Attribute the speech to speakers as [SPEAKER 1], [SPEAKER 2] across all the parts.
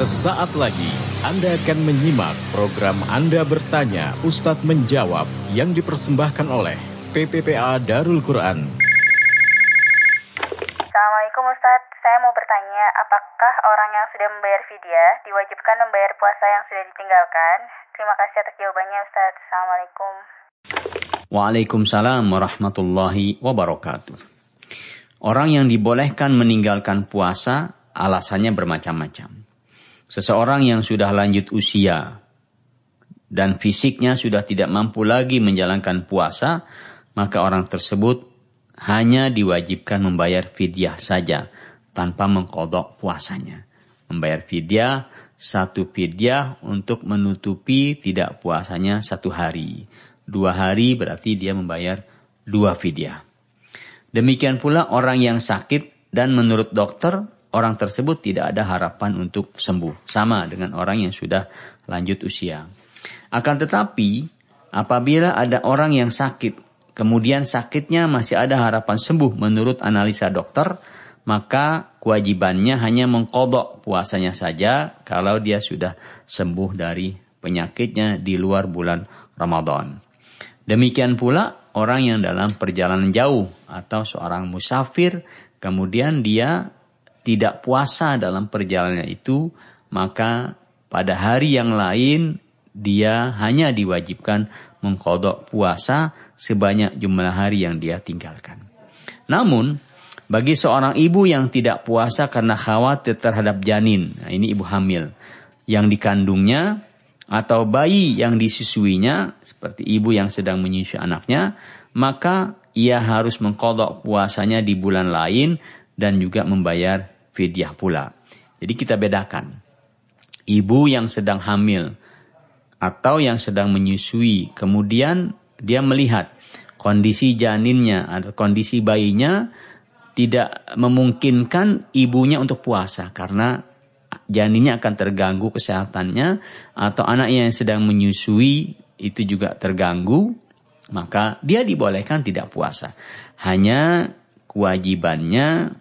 [SPEAKER 1] Sesaat lagi Anda akan menyimak program Anda bertanya Ustadz menjawab yang dipersembahkan oleh PPPA Darul Quran.
[SPEAKER 2] Assalamualaikum Ustadz, saya mau bertanya apakah orang yang sudah membayar fidyah diwajibkan membayar puasa yang sudah ditinggalkan? Terima kasih atas jawabannya Ustadz. Assalamualaikum.
[SPEAKER 3] Waalaikumsalam warahmatullahi wabarakatuh. Orang yang dibolehkan meninggalkan puasa alasannya bermacam-macam. Seseorang yang sudah lanjut usia dan fisiknya sudah tidak mampu lagi menjalankan puasa, maka orang tersebut hanya diwajibkan membayar fidyah saja tanpa mengkodok puasanya. Membayar fidyah satu fidyah untuk menutupi tidak puasanya satu hari. Dua hari berarti dia membayar dua fidyah. Demikian pula orang yang sakit dan menurut dokter orang tersebut tidak ada harapan untuk sembuh. Sama dengan orang yang sudah lanjut usia. Akan tetapi, apabila ada orang yang sakit, kemudian sakitnya masih ada harapan sembuh menurut analisa dokter, maka kewajibannya hanya mengkodok puasanya saja kalau dia sudah sembuh dari penyakitnya di luar bulan Ramadan. Demikian pula orang yang dalam perjalanan jauh atau seorang musafir, kemudian dia tidak puasa dalam perjalanan itu, maka pada hari yang lain dia hanya diwajibkan mengkodok puasa sebanyak jumlah hari yang dia tinggalkan. Namun, bagi seorang ibu yang tidak puasa karena khawatir terhadap janin, nah ini ibu hamil, yang dikandungnya, atau bayi yang disusuinya, seperti ibu yang sedang menyusui anaknya, maka ia harus mengkodok puasanya di bulan lain dan juga membayar fidyah pula. Jadi kita bedakan. Ibu yang sedang hamil atau yang sedang menyusui, kemudian dia melihat kondisi janinnya atau kondisi bayinya tidak memungkinkan ibunya untuk puasa karena janinnya akan terganggu kesehatannya atau anaknya yang sedang menyusui itu juga terganggu, maka dia dibolehkan tidak puasa. Hanya kewajibannya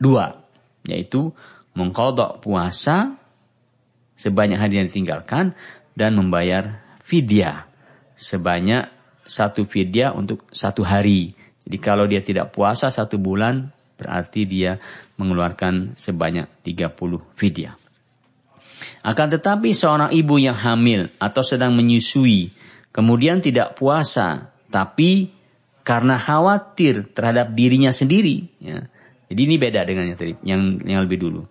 [SPEAKER 3] dua, yaitu mengkodok puasa sebanyak hari yang ditinggalkan dan membayar fidyah sebanyak satu fidyah untuk satu hari. Jadi kalau dia tidak puasa satu bulan berarti dia mengeluarkan sebanyak 30 fidyah. Akan tetapi seorang ibu yang hamil atau sedang menyusui kemudian tidak puasa tapi karena khawatir terhadap dirinya sendiri ya, jadi ini beda dengan yang tadi, yang yang lebih dulu.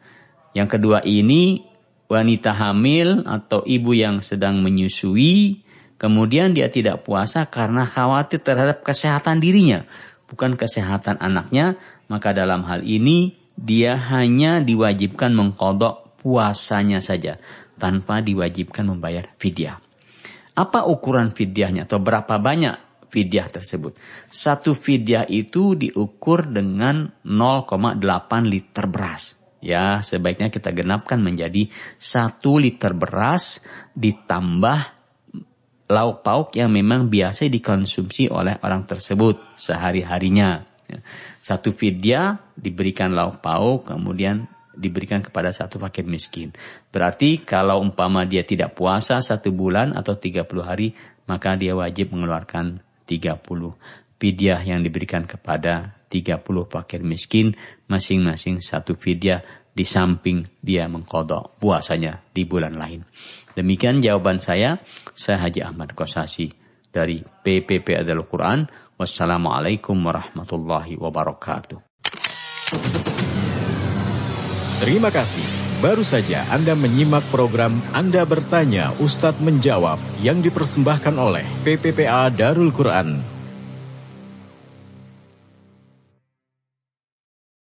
[SPEAKER 3] Yang kedua ini wanita hamil atau ibu yang sedang menyusui, kemudian dia tidak puasa karena khawatir terhadap kesehatan dirinya, bukan kesehatan anaknya, maka dalam hal ini dia hanya diwajibkan mengkodok puasanya saja tanpa diwajibkan membayar fidyah. Apa ukuran fidyahnya atau berapa banyak fidyah tersebut. Satu fidyah itu diukur dengan 0,8 liter beras. Ya, sebaiknya kita genapkan menjadi satu liter beras ditambah lauk pauk yang memang biasa dikonsumsi oleh orang tersebut sehari-harinya. Ya. Satu fidyah diberikan lauk pauk, kemudian diberikan kepada satu fakir miskin. Berarti kalau umpama dia tidak puasa satu bulan atau 30 hari, maka dia wajib mengeluarkan 30 fidyah yang diberikan kepada 30 fakir miskin masing-masing satu fidyah di samping dia mengkodok puasanya di bulan lain. Demikian jawaban saya. Saya Haji Ahmad Kosasi dari PPP Adalah Quran. Wassalamualaikum warahmatullahi wabarakatuh.
[SPEAKER 1] Terima kasih. Baru saja Anda menyimak program Anda Bertanya Ustadz Menjawab yang dipersembahkan oleh PPPA Darul Quran